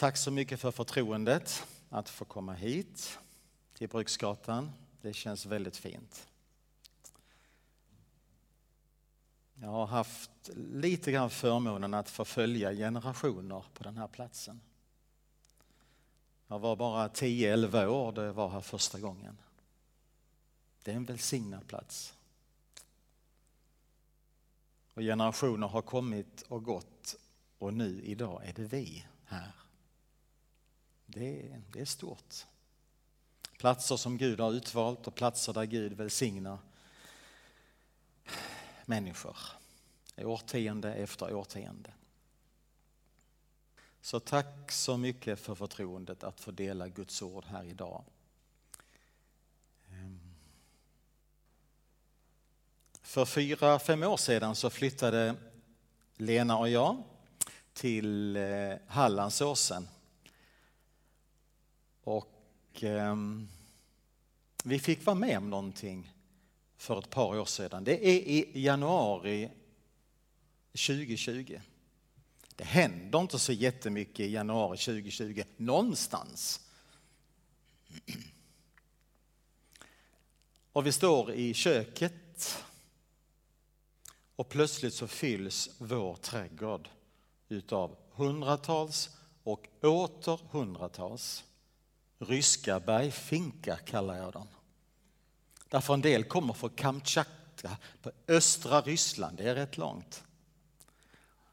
Tack så mycket för förtroendet att få komma hit till Bruksgatan. Det känns väldigt fint. Jag har haft lite grann förmånen att få följa generationer på den här platsen. Jag var bara 10-11 år då jag var här första gången. Det är en välsignad plats. Och generationer har kommit och gått och nu idag är det vi här. Det är, det är stort. Platser som Gud har utvalt och platser där Gud välsignar människor. Årtionde efter årtionde. Så tack så mycket för förtroendet att få dela Guds ord här idag. Ehm. För fyra, fem år sedan så flyttade Lena och jag till eh, Hallandsåsen. Och eh, vi fick vara med om någonting för ett par år sedan. Det är i januari 2020. Det händer inte så jättemycket i januari 2020 någonstans. Och vi står i köket och plötsligt så fylls vår trädgård utav hundratals och åter hundratals ryska bergfinkar kallar jag dem. Därför en del kommer från Kamtjatka på östra Ryssland, det är rätt långt.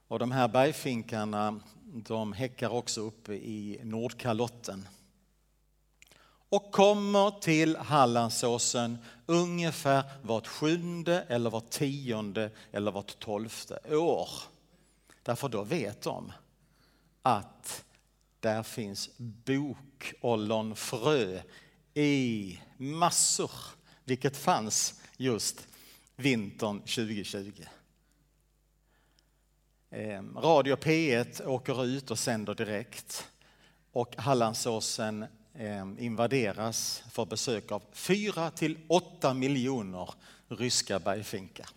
Och de här bergfinkarna de häckar också uppe i Nordkalotten och kommer till Hallandsåsen ungefär vart sjunde eller vart tionde eller vart tolfte år. Därför då vet de att där finns bokollonfrö i massor, vilket fanns just vintern 2020. Ehm, Radio P1 åker ut och sänder direkt och Hallandsåsen ehm, invaderas för besök av 4 till 8 miljoner ryska bergfinkar.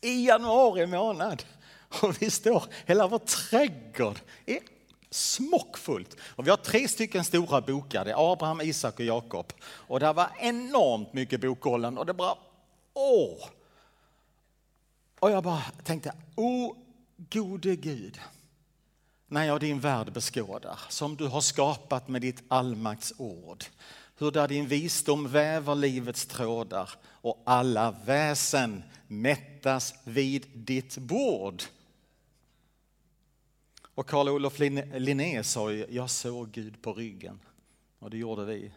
I januari månad. Och vi står, hela vår trädgård är smockfullt. Och vi har tre stycken stora bokar, det är Abraham, Isak och Jakob. Och det var enormt mycket bokhållen och det bara, åh! Och jag bara tänkte, o gode Gud, när jag din värld beskådar, som du har skapat med ditt allmaktsord, hur där din visdom väver livets trådar och alla väsen mättas vid ditt bord. Och Karl Olof Linné sa ju, jag såg Gud på ryggen. Och det gjorde vi.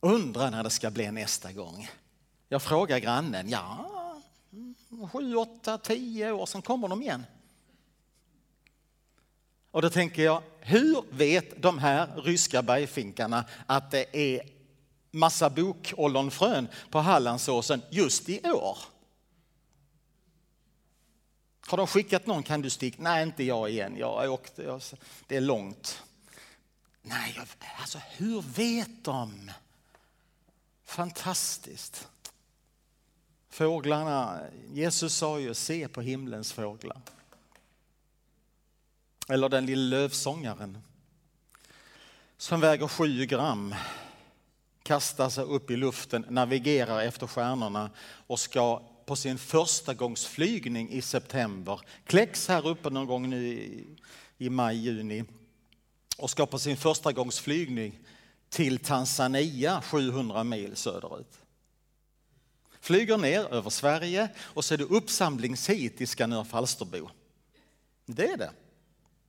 Undrar när det ska bli nästa gång. Jag frågar grannen, ja, mm, sju, åtta, tio år, sen kommer de igen. Och då tänker jag, hur vet de här ryska bergfinkarna att det är massa bokollonfrön på Hallandsåsen just i år? Har de skickat någon, kan du sticka? Nej, inte jag igen, jag åkte, det är långt. Nej, alltså hur vet de? Fantastiskt. Fåglarna, Jesus sa ju se på himlens fåglar. Eller den lilla lövsångaren som väger sju gram, kastar sig upp i luften, navigerar efter stjärnorna och ska på sin första gångs flygning i september, kläcks här uppe någon gång nu i, i maj, juni och ska på sin första gångs flygning till Tanzania 700 mil söderut flyger ner över Sverige och så är det uppsamlingshit i Skanör Falsterbo. Det är det.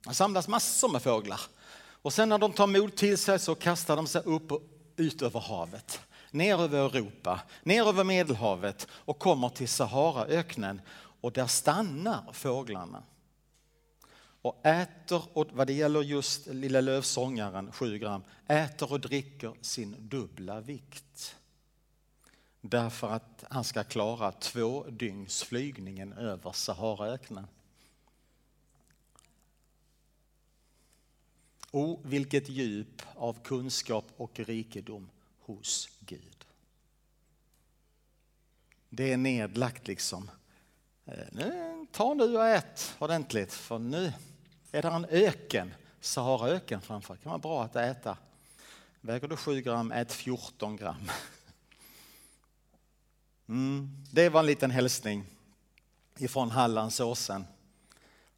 Det samlas massor med fåglar. Och sen när de tar mod till sig så kastar de sig upp och ut över havet. Ner över Europa, ner över Medelhavet och kommer till Saharaöknen. Och där stannar fåglarna. Och äter, och vad det gäller just lilla lövsångaren, 7 gram, äter och dricker sin dubbla vikt. Därför att han ska klara två dygns flygningen över Saharaöknen. O, vilket djup av kunskap och rikedom hos Gud. Det är nedlagt liksom. Eh, nu, ta nu och ät ordentligt för nu, är det en öken, Saharaöken framför, kan vara bra att äta. Väger du 7 gram, ät 14 gram. Mm, det var en liten hälsning ifrån Hallandsåsen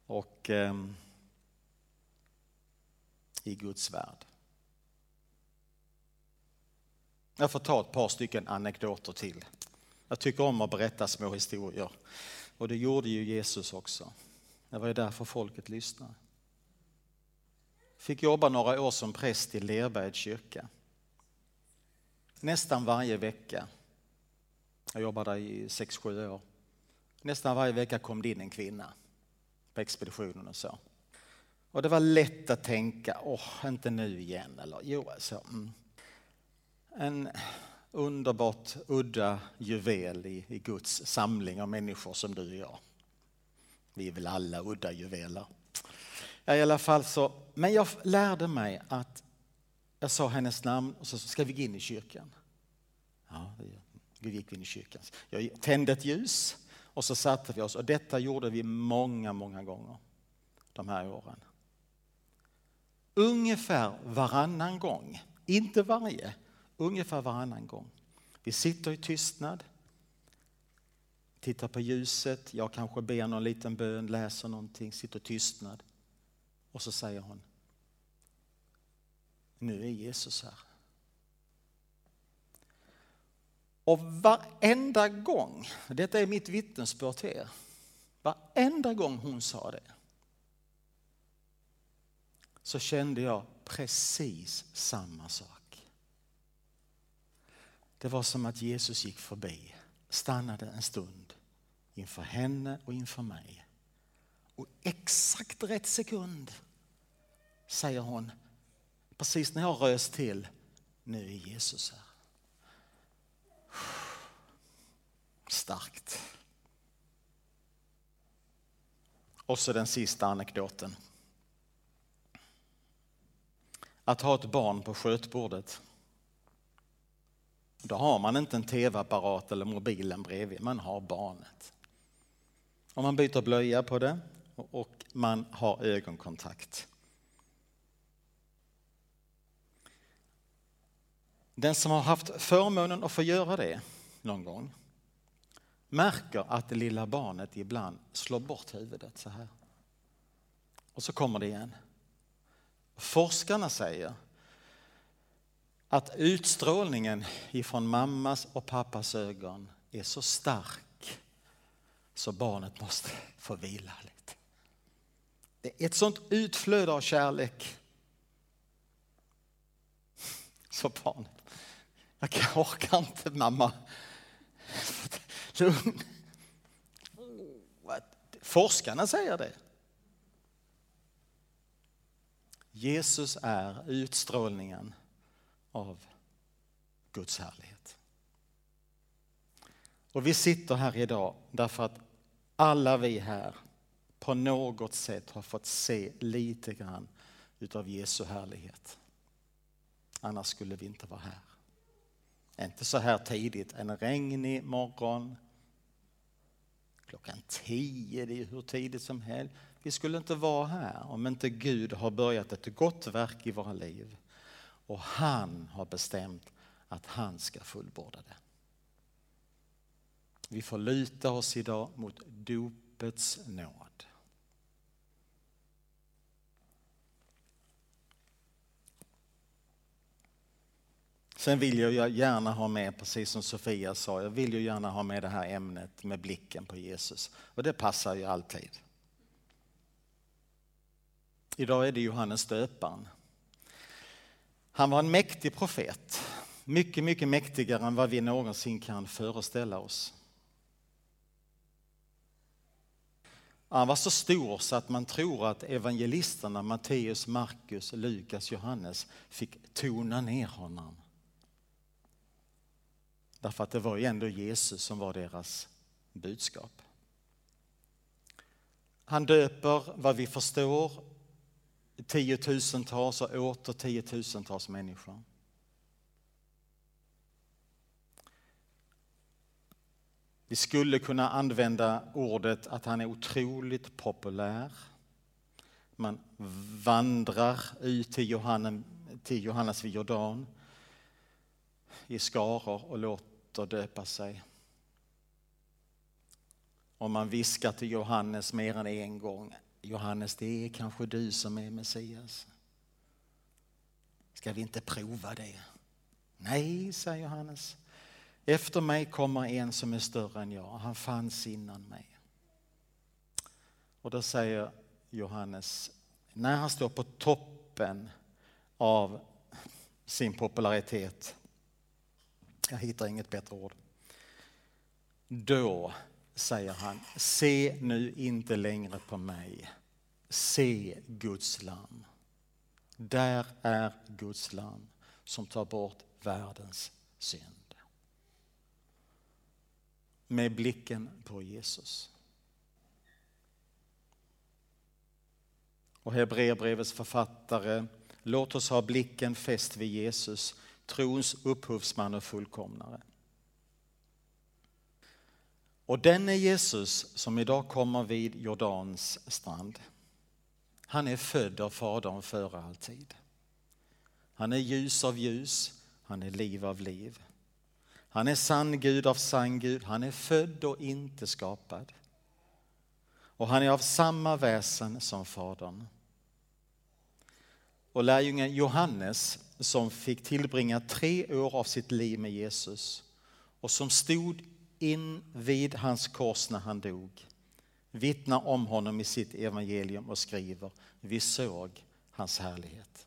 och eh, i Guds värld. Jag får ta ett par stycken anekdoter till. Jag tycker om att berätta små historier. Och det gjorde ju Jesus också. Det var ju därför folket lyssnade. Fick jobba några år som präst i Lerbergs kyrka. Nästan varje vecka. Jag jobbade i sex sju år. Nästan varje vecka kom det in en kvinna på expeditionen och så. Och det var lätt att tänka, åh, inte nu igen. Eller jo, så. Mm. En underbart udda juvel i, i Guds samling av människor som du och jag. Vi är väl alla udda juveler. Ja, i alla fall så, men jag lärde mig att jag sa hennes namn och så ska vi gå in i kyrkan. Ja, vi gick in i kyrkan. Jag tände ett ljus och så satte vi oss och detta gjorde vi många, många gånger de här åren. Ungefär varannan gång, inte varje, ungefär varannan gång. Vi sitter i tystnad, tittar på ljuset, jag kanske ber någon liten bön, läser någonting, sitter i tystnad. Och så säger hon, nu är Jesus här. Och varenda gång, detta är mitt vittnesbörd till er, varenda gång hon sa det så kände jag precis samma sak. Det var som att Jesus gick förbi, stannade en stund inför henne och inför mig. Och exakt rätt sekund säger hon, precis när jag röst till, nu är Jesus här. Starkt. Och så den sista anekdoten. Att ha ett barn på skötbordet. Då har man inte en tv-apparat eller mobilen bredvid, man har barnet. Och man byter blöja på det och man har ögonkontakt. Den som har haft förmånen att få göra det någon gång märker att det lilla barnet ibland slår bort huvudet så här. Och så kommer det igen. Forskarna säger att utstrålningen ifrån mammas och pappas ögon är så stark så barnet måste få vila lite. Det är ett sånt utflöde av kärlek. Så barnet, jag orkar inte mamma. Lugn. Forskarna säger det. Jesus är utstrålningen av Guds härlighet. Och vi sitter här idag därför att alla vi här på något sätt har fått se lite grann utav Jesu härlighet. Annars skulle vi inte vara här. Inte så här tidigt, en regnig morgon. Klockan tio, det är hur tidigt som helst. Vi skulle inte vara här om inte Gud har börjat ett gott verk i våra liv. Och han har bestämt att han ska fullborda det. Vi får luta oss idag mot dopets nåd. Sen vill jag gärna ha med, precis som Sofia sa, jag vill ju gärna ha med det här ämnet med blicken på Jesus. Och det passar ju alltid. Idag är det Johannes döparen. Han var en mäktig profet, mycket, mycket mäktigare än vad vi någonsin kan föreställa oss. Han var så stor så att man tror att evangelisterna Matteus, Markus, Lukas, Johannes fick tona ner honom. Därför att det var ju ändå Jesus som var deras budskap. Han döper, vad vi förstår, tiotusentals och åter tiotusentals människor. Vi skulle kunna använda ordet att han är otroligt populär. Man vandrar ut till, Johannes, till Johannes vid Jordan i skaror och låter döpa sig. Och man viskar till Johannes mer än en gång. Johannes, det är kanske du som är Messias. Ska vi inte prova det? Nej, säger Johannes. Efter mig kommer en som är större än jag. Han fanns innan mig. Och då säger Johannes, när han står på toppen av sin popularitet, jag hittar inget bättre ord, då säger han, se nu inte längre på mig, se Guds lam. Där är Guds lam som tar bort världens synd. Med blicken på Jesus. Och Hebreerbrevets författare, låt oss ha blicken fäst vid Jesus, trons upphovsman och fullkomnare. Och denne Jesus som idag kommer vid Jordans strand, han är född av Fadern före all tid. Han är ljus av ljus, han är liv av liv. Han är sann Gud av sann Gud, han är född och inte skapad. Och han är av samma väsen som Fadern. Och lärjungen Johannes som fick tillbringa tre år av sitt liv med Jesus och som stod in vid hans kors när han dog vittnar om honom i sitt evangelium och skriver vi såg hans härlighet.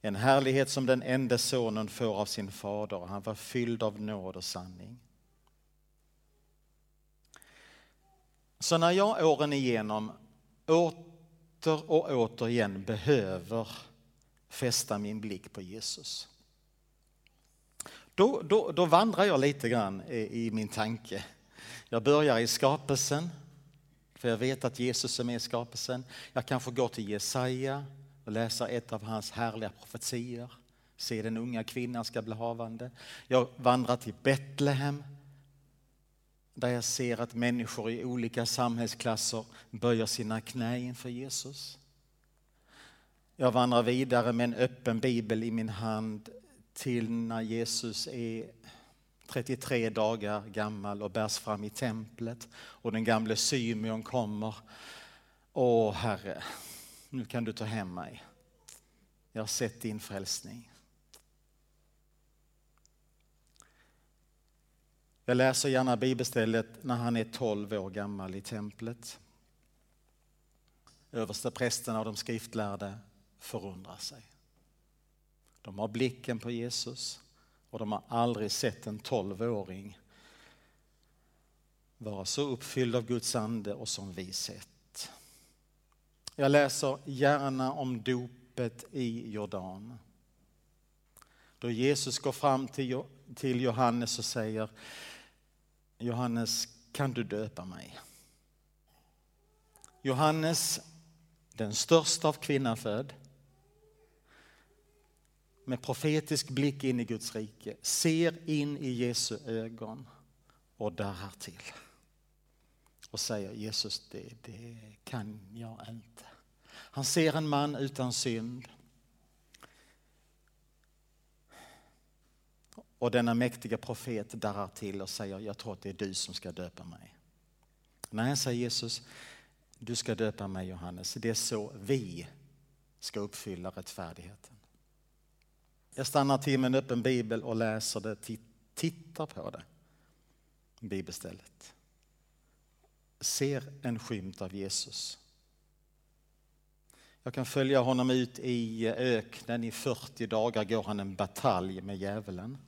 En härlighet som den enda sonen får av sin fader. Han var fylld av nåd och sanning. Så när jag åren igenom åter och återigen behöver fästa min blick på Jesus då, då, då vandrar jag lite grann i, i min tanke. Jag börjar i skapelsen, för jag vet att Jesus är med i skapelsen. Jag kanske går till Jesaja och läser ett av hans härliga profetier. Se den unga kvinnan ska bli havande. Jag vandrar till Betlehem där jag ser att människor i olika samhällsklasser böjer sina knä inför Jesus. Jag vandrar vidare med en öppen bibel i min hand till när Jesus är 33 dagar gammal och bärs fram i templet och den gamle Symeon kommer. Åh Herre, nu kan du ta hem mig. Jag har sett din frälsning. Jag läser gärna bibelstället när han är 12 år gammal i templet. Överste prästen och de skriftlärde förundrar sig. De har blicken på Jesus och de har aldrig sett en tolvåring vara så uppfylld av Guds ande och som vi sett. Jag läser gärna om dopet i Jordan. Då Jesus går fram till Johannes och säger Johannes, kan du döpa mig? Johannes, den största av kvinnafödd, med profetisk blick in i Guds rike, ser in i Jesu ögon och darrar till. Och säger Jesus, det, det kan jag inte. Han ser en man utan synd. Och denna mäktiga profet darrar till och säger, jag tror att det är du som ska döpa mig. Nej, säger Jesus, du ska döpa mig Johannes. Det är så vi ska uppfylla rättfärdigheten. Jag stannar till med en öppen bibel och läser det, tittar på det, bibelstället. Ser en skymt av Jesus. Jag kan följa honom ut i öknen. I 40 dagar går han en batalj med djävulen.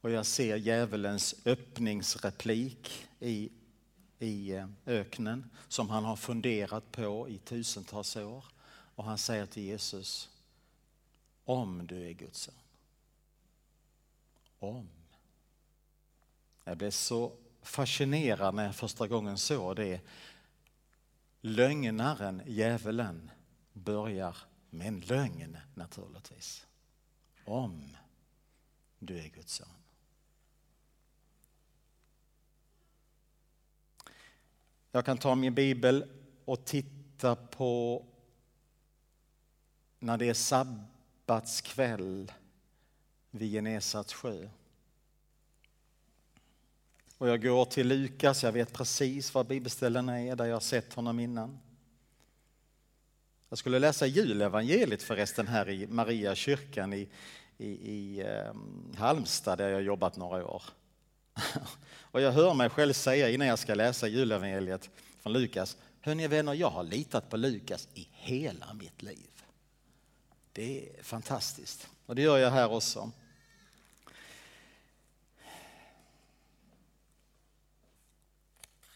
Och jag ser djävulens öppningsreplik i, i eh, öknen som han har funderat på i tusentals år. Och han säger till Jesus, om du är Guds son. Om. Jag blev så fascinerad när jag första gången såg det. Lögnaren, djävulen, börjar med en lögn naturligtvis. Om du är Guds son. Jag kan ta min bibel och titta på när det är sabbatskväll vid Genesats sjö. Och jag går till Lukas, jag vet precis var bibelställena är där jag har sett honom innan. Jag skulle läsa julevangeliet förresten här i Maria kyrkan i, i, i ehm, Halmstad där jag jobbat några år. Och jag hör mig själv säga innan jag ska läsa julevangeliet från Lukas, hörni vänner, jag har litat på Lukas i hela mitt liv. Det är fantastiskt och det gör jag här också.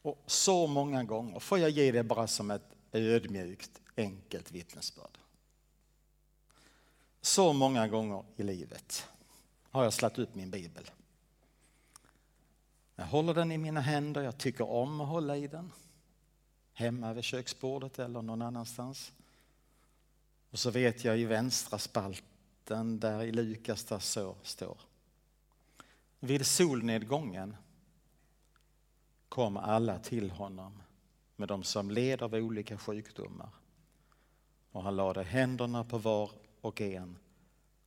Och så många gånger får jag ge det bara som ett ödmjukt, enkelt vittnesbörd. Så många gånger i livet har jag slagit upp min bibel. Jag håller den i mina händer, jag tycker om att hålla i den. Hemma vid köksbordet eller någon annanstans. Och så vet jag i vänstra spalten där i Lukas där så står. Vid solnedgången kom alla till honom med de som led av olika sjukdomar. Och han lade händerna på var och en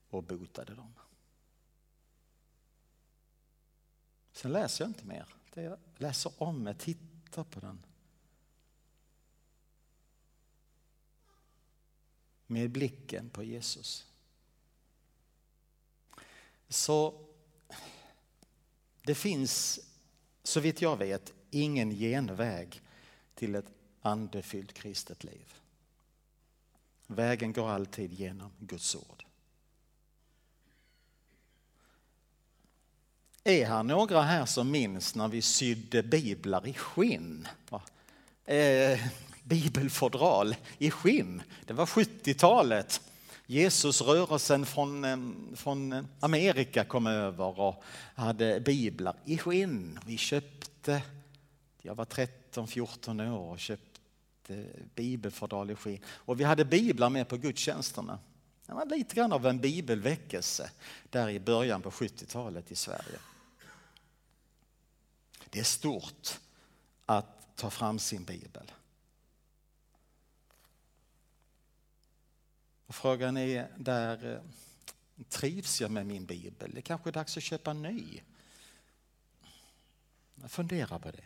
och botade dem. Sen läser jag inte mer. Jag läser om jag tittar på den. Med blicken på Jesus. Så det finns, så vitt jag vet, ingen genväg till ett andefyllt kristet liv. Vägen går alltid genom Guds ord. Är här några här som minns när vi sydde biblar i skinn? Eh, bibelfodral i skinn. Det var 70-talet. Jesusrörelsen från, från Amerika kom över och hade biblar i skinn. Vi köpte, jag var 13-14 år och köpte bibelfodral i skinn. Och vi hade biblar med på gudstjänsterna. Det var lite grann av en bibelväckelse där i början på 70-talet i Sverige. Det är stort att ta fram sin bibel. Och frågan är där, eh, trivs jag med min bibel? Det kanske är dags att köpa en ny. Fundera på det.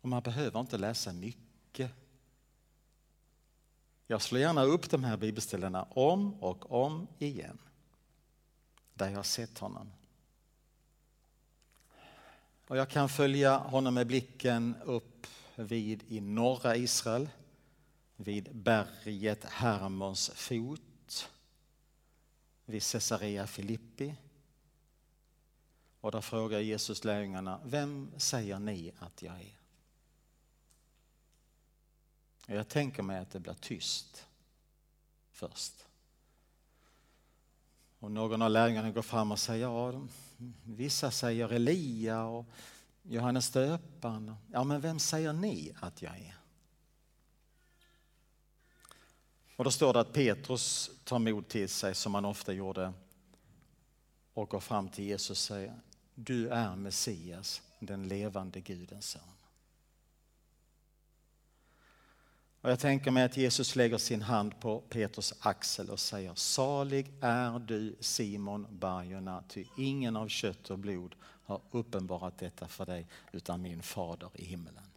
Och man behöver inte läsa mycket. Jag slår gärna upp de här bibelställena om och om igen. Där jag har sett honom. Och jag kan följa honom med blicken upp vid i norra Israel, vid berget Hermons fot, vid Caesarea Filippi. Och där frågar Jesus lärjungarna, vem säger ni att jag är? Jag tänker mig att det blir tyst först. Och någon av lärjungarna går fram och säger, ja, vissa säger Elia och Johannes döparen. Ja, men vem säger ni att jag är? Och då står det att Petrus tar mod till sig som han ofta gjorde och går fram till Jesus och säger, du är Messias, den levande Gudens son. Och jag tänker mig att Jesus lägger sin hand på Petrus axel och säger Salig är du Simon Barjona, ty ingen av kött och blod har uppenbarat detta för dig utan min fader i himmelen.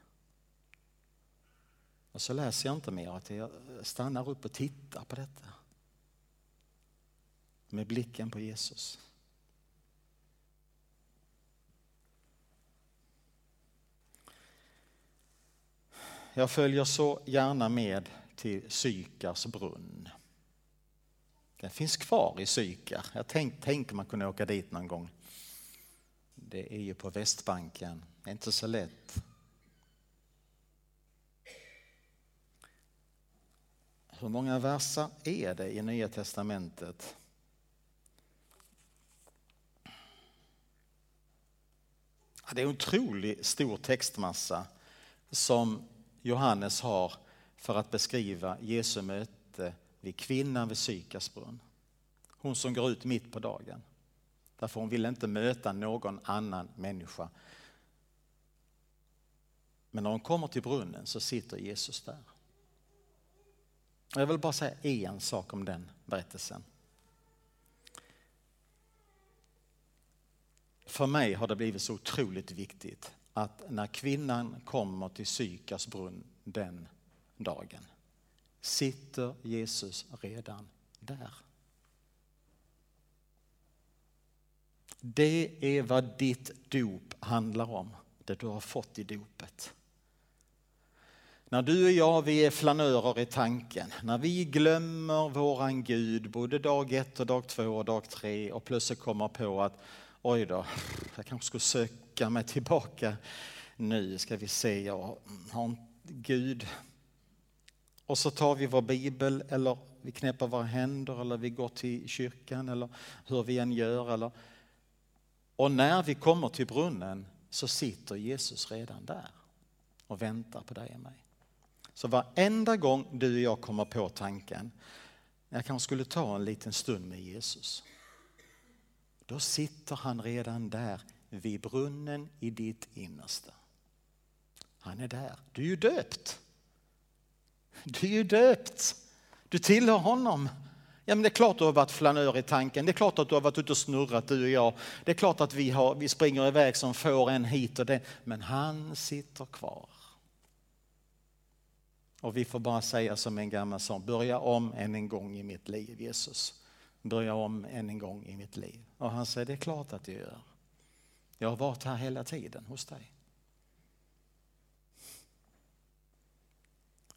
Och så läser jag inte mer, att jag stannar upp och tittar på detta. Med blicken på Jesus. Jag följer så gärna med till Sykars brunn. Den finns kvar i Sykar. Jag tänk, tänk man kunde åka dit någon gång. Det är ju på Västbanken. Det är inte så lätt. Hur många verser är det i Nya Testamentet? Det är en otroligt stor textmassa som Johannes har för att beskriva Jesu möte vid kvinnan vid Sykars brunn. Hon som går ut mitt på dagen. Därför hon vill inte möta någon annan människa. Men när hon kommer till brunnen så sitter Jesus där. Jag vill bara säga en sak om den berättelsen. För mig har det blivit så otroligt viktigt att när kvinnan kommer till Sykars brunn den dagen sitter Jesus redan där. Det är vad ditt dop handlar om, det du har fått i dopet. När du och jag vi är flanörer i tanken, när vi glömmer våran Gud både dag ett och dag två och dag tre och plötsligt kommer på att oj då, jag kanske skulle söka mig tillbaka nu, ska vi se, jag har inte Gud. Och så tar vi vår bibel eller vi knäpper våra händer eller vi går till kyrkan eller hur vi än gör. Eller... Och när vi kommer till brunnen så sitter Jesus redan där och väntar på dig och mig. Så varenda gång du och jag kommer på tanken, jag kanske skulle ta en liten stund med Jesus. Då sitter han redan där vid brunnen i ditt innersta. Han är där. Du är ju döpt. Du är ju döpt. Du tillhör honom. Ja, men det är klart du har varit flanör i tanken. Det är klart att du har varit ute och snurrat du och jag. Det är klart att vi, har, vi springer iväg som får en hit och det. Men han sitter kvar. Och vi får bara säga som en gammal sång, börja om än en gång i mitt liv Jesus. Börja om än en gång i mitt liv. Och han säger, det är klart att jag gör. Jag har varit här hela tiden hos dig.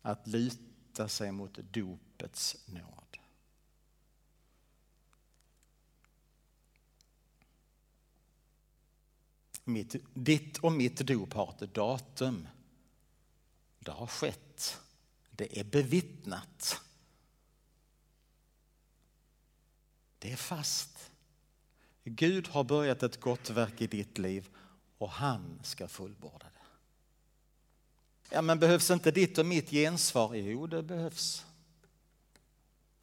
Att luta sig mot dopets nåd. Mitt, ditt och mitt dop har ett datum. Det har skett. Det är bevittnat. Det är fast. Gud har börjat ett gott verk i ditt liv och han ska fullborda det. Ja, men behövs inte ditt och mitt gensvar? Jo, det behövs.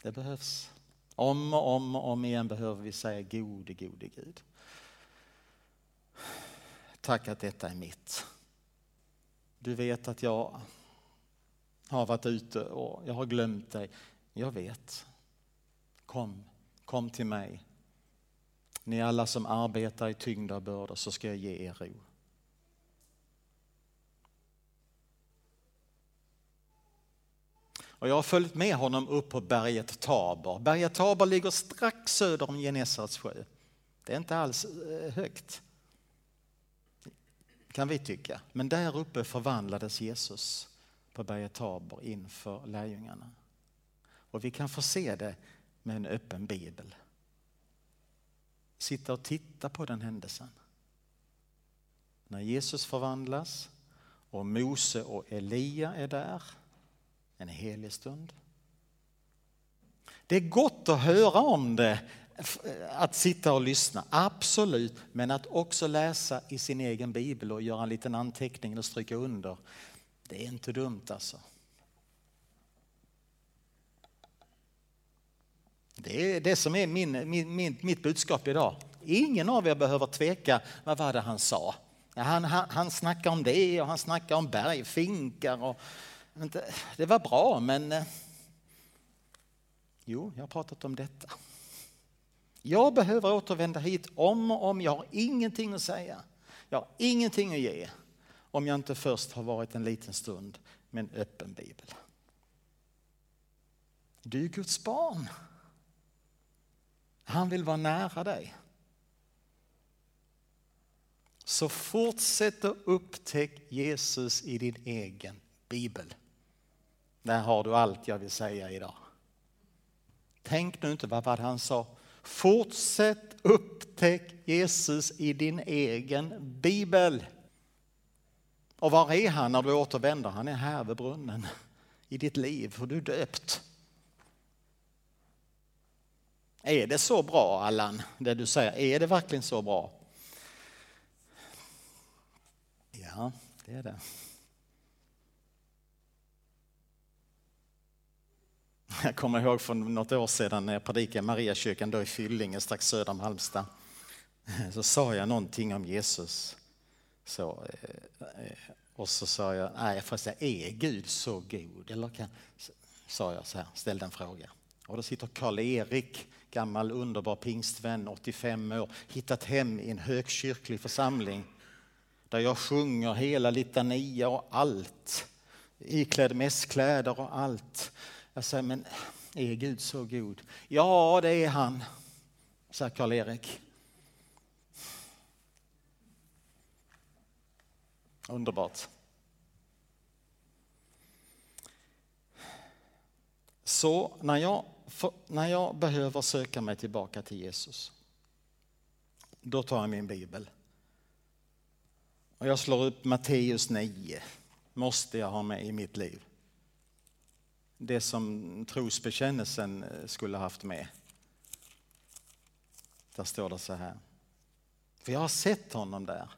Det behövs. Om och om och om igen behöver vi säga gode, gode Gud. Tack att detta är mitt. Du vet att jag har varit ute och jag har glömt dig. Jag vet. Kom, kom till mig. Ni alla som arbetar i tyngda bördor så ska jag ge er ro. Och jag har följt med honom upp på berget Tabor. Berget Tabor ligger strax söder om Genesarets sjö. Det är inte alls eh, högt, kan vi tycka. Men där uppe förvandlades Jesus på berget Tabor inför lärjungarna. Och vi kan få se det med en öppen bibel. Sitta och titta på den händelsen. När Jesus förvandlas och Mose och Elia är där en helig stund. Det är gott att höra om det, att sitta och lyssna, absolut. Men att också läsa i sin egen bibel och göra en liten anteckning och stryka under, det är inte dumt alltså. Det är det som är min, min, min, mitt budskap idag. Ingen av er behöver tveka, vad var det han sa? Han, han, han snackar om det och han snackar om bergfinkar och det var bra, men eh, jo, jag har pratat om detta. Jag behöver återvända hit om och om. Jag har ingenting att säga. Jag har ingenting att ge om jag inte först har varit en liten stund med en öppen bibel. Du är Guds barn. Han vill vara nära dig. Så fortsätt att upptäcka Jesus i din egen bibel. Där har du allt jag vill säga idag. Tänk nu inte vad han sa. Fortsätt upptäck Jesus i din egen bibel. Och var är han när du återvänder? Han är här vid brunnen i ditt liv, för du är döpt. Är det så bra Allan, det du säger? Är det verkligen så bra? Ja, det är det. Jag kommer ihåg för något år sedan när jag predikade i Mariakyrkan då i Fyllinge strax söder om Halmstad. Så sa jag någonting om Jesus. Så, eh, eh, Och så sa jag, nej fast är Gud så god? Eller kan, sa jag så här, ställde en fråga. Och då sitter Karl-Erik, gammal underbar pingstvän, 85 år, hittat hem i en högkyrklig församling där jag sjunger hela litania och allt. Iklädd mässkläder och allt. Jag säger, men är Gud så god? Ja, det är han, sa Karl-Erik. Underbart. Så när jag, när jag behöver söka mig tillbaka till Jesus, då tar jag min bibel. Och jag slår upp Matteus 9, måste jag ha med i mitt liv. Det som trosbekännelsen eh, skulle haft med. Där står det så här. För jag har sett honom där.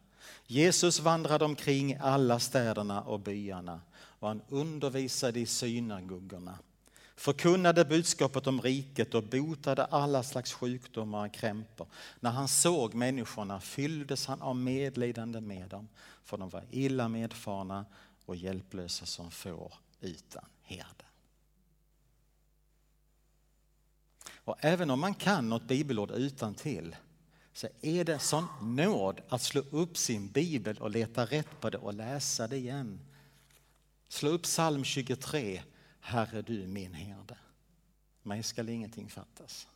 Jesus vandrade omkring alla städerna och byarna och han undervisade i synagogorna förkunnade budskapet om riket och botade alla slags sjukdomar och krämpor. När han såg människorna fylldes han av medlidande med dem, för de var illa medfarna och hjälplösa som får utan herde. Och även om man kan något bibelord utan till så är det sån nåd att slå upp sin bibel och leta rätt på det och läsa det igen. Slå upp psalm 23 Herre du min herde, mig skall ingenting fattas.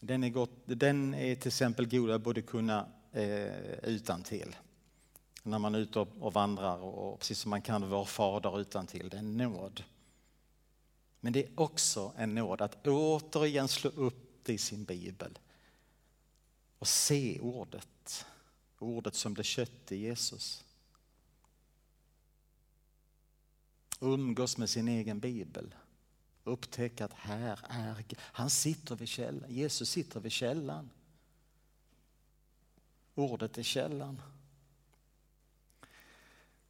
Den är, gott, den är till exempel god att både kunna eh, utan till när man är ute och, vandrar och, och precis som man kan vår fader utan till. Det är en nåd. Men det är också en nåd att återigen slå upp det i sin bibel och se ordet. Ordet som blev kött i Jesus. umgås med sin egen bibel. Upptäcka att här är han sitter vid källan. Jesus sitter vid källan. Ordet är källan.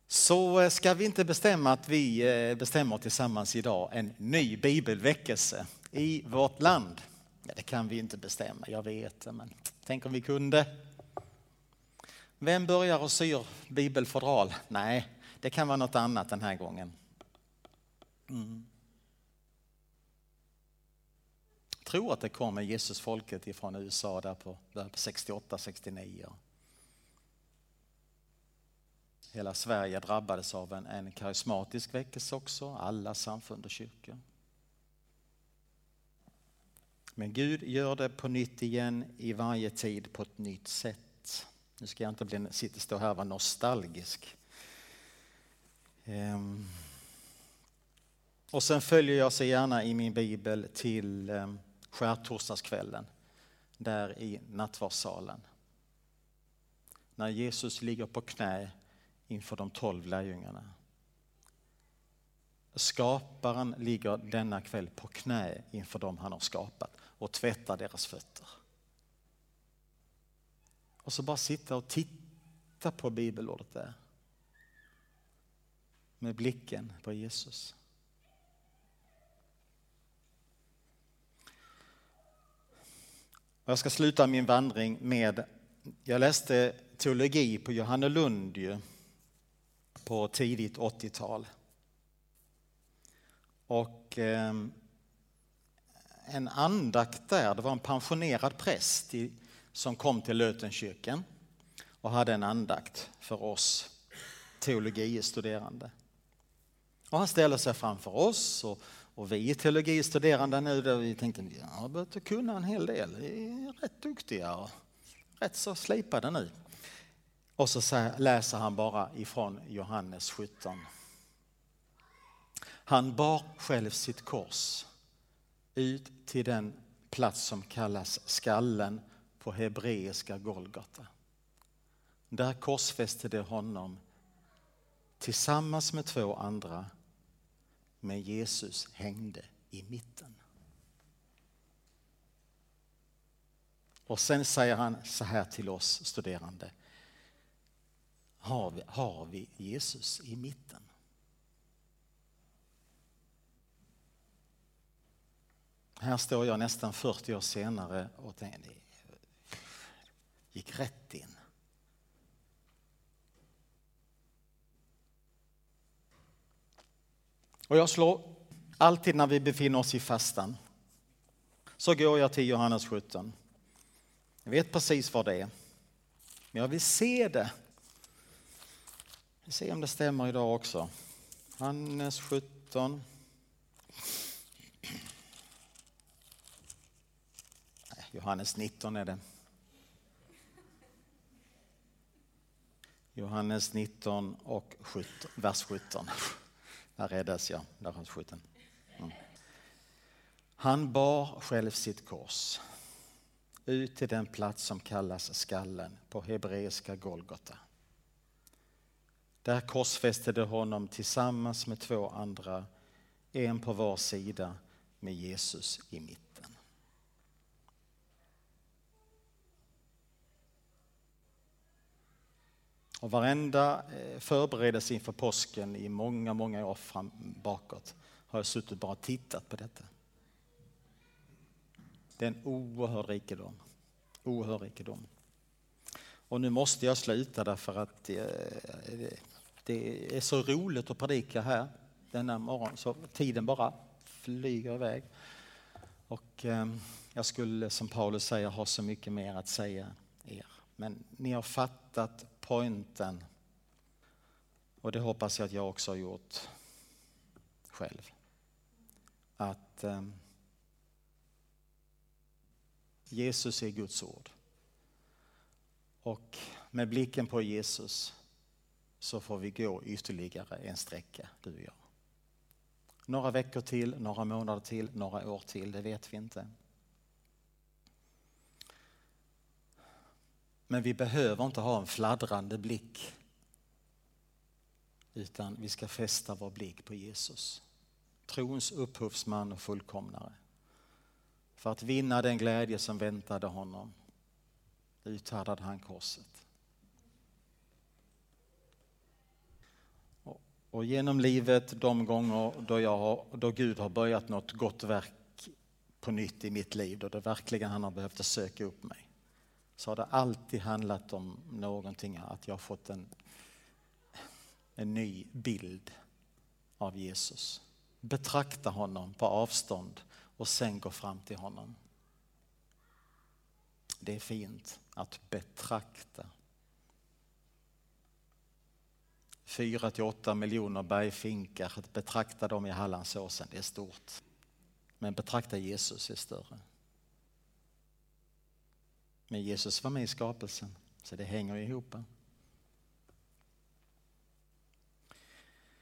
Så eh, ska vi inte bestämma att vi eh, bestämmer tillsammans idag en ny bibelväckelse i vårt land? Ja, det kan vi inte bestämma, jag vet det, men tänk om vi kunde. Vem börjar och syr bibelfodral? Nej, det kan vara något annat den här gången. Mm. Jag tror att det kom med Jesusfolket ifrån USA där på 68-69. Hela Sverige drabbades av en, en karismatisk väckelse också, alla samfund och kyrkor. Men Gud gör det på nytt igen i varje tid på ett nytt sätt. Nu ska jag inte bli, sitta, stå här och vara nostalgisk. Um. Och sen följer jag så gärna i min bibel till ehm, skärtorsdagskvällen, där i nattvardssalen. När Jesus ligger på knä inför de tolv lärjungarna. Skaparen ligger denna kväll på knä inför dem han har skapat och tvättar deras fötter. Och så bara sitta och titta på bibelordet där. Med blicken på Jesus. Jag ska sluta min vandring med, jag läste teologi på Johannelund på tidigt 80-tal. Och eh, en andakt där, det var en pensionerad präst i, som kom till Lötenkyrkan och hade en andakt för oss teologistuderande. Och han ställde sig framför oss och och vi teologistuderande nu, där vi tänkte att jag har börjat kunna en hel del, vi är rätt duktiga och rätt så slipade nu. Och så läser han bara ifrån Johannes 17. Han bar själv sitt kors ut till den plats som kallas skallen på hebreiska Golgata. Där korsfäste de honom tillsammans med två andra men Jesus hängde i mitten. Och sen säger han så här till oss studerande har vi, har vi Jesus i mitten. Här står jag nästan 40 år senare och tänker, det eh, gick rätt in. Och jag slår alltid när vi befinner oss i fastan. Så går jag till Johannes 17. Jag vet precis vad det är. Men jag vill se det vi se om det stämmer idag också. Johannes 17. Johannes 19 är det. Johannes 19 och 17, vers 17. Där räddas jag. Där har 17. Mm. Han bar själv sitt kors ut till den plats som kallas skallen på hebreiska Golgota. Där korsfäste de honom tillsammans med två andra, en på var sida med Jesus i mitten. Och varenda eh, förberedelse inför påsken i många, många år fram, bakåt har jag suttit och bara tittat på detta. Det är en oerhörd rikedom. Oerhörd rikedom. Och nu måste jag sluta därför att eh, det är så roligt att predika här denna morgon så tiden bara flyger iväg. Och eh, jag skulle som Paulus säger ha så mycket mer att säga er. Men ni har fattat poängen. Och det hoppas jag att jag också har gjort själv. Att eh, Jesus är Guds ord. Och med blicken på Jesus så får vi gå ytterligare en sträcka, du och jag. Några veckor till, några månader till, några år till, det vet vi inte. Men vi behöver inte ha en fladdrande blick. Utan vi ska fästa vår blick på Jesus. Trons upphovsman och fullkomnare. För att vinna den glädje som väntade honom uthärdade han korset. Och genom livet, de gånger då, jag har, då Gud har börjat något gott verk på nytt i mitt liv, då det verkligen han har behövt söka upp mig så har det alltid handlat om någonting, att jag har fått en, en ny bild av Jesus. Betrakta honom på avstånd och sen gå fram till honom. Det är fint att betrakta. Fyra till åtta miljoner bergfinkar, att betrakta dem i Hallandsåsen, det är stort. Men betrakta Jesus är större. Men Jesus var med i skapelsen, så det hänger ihop.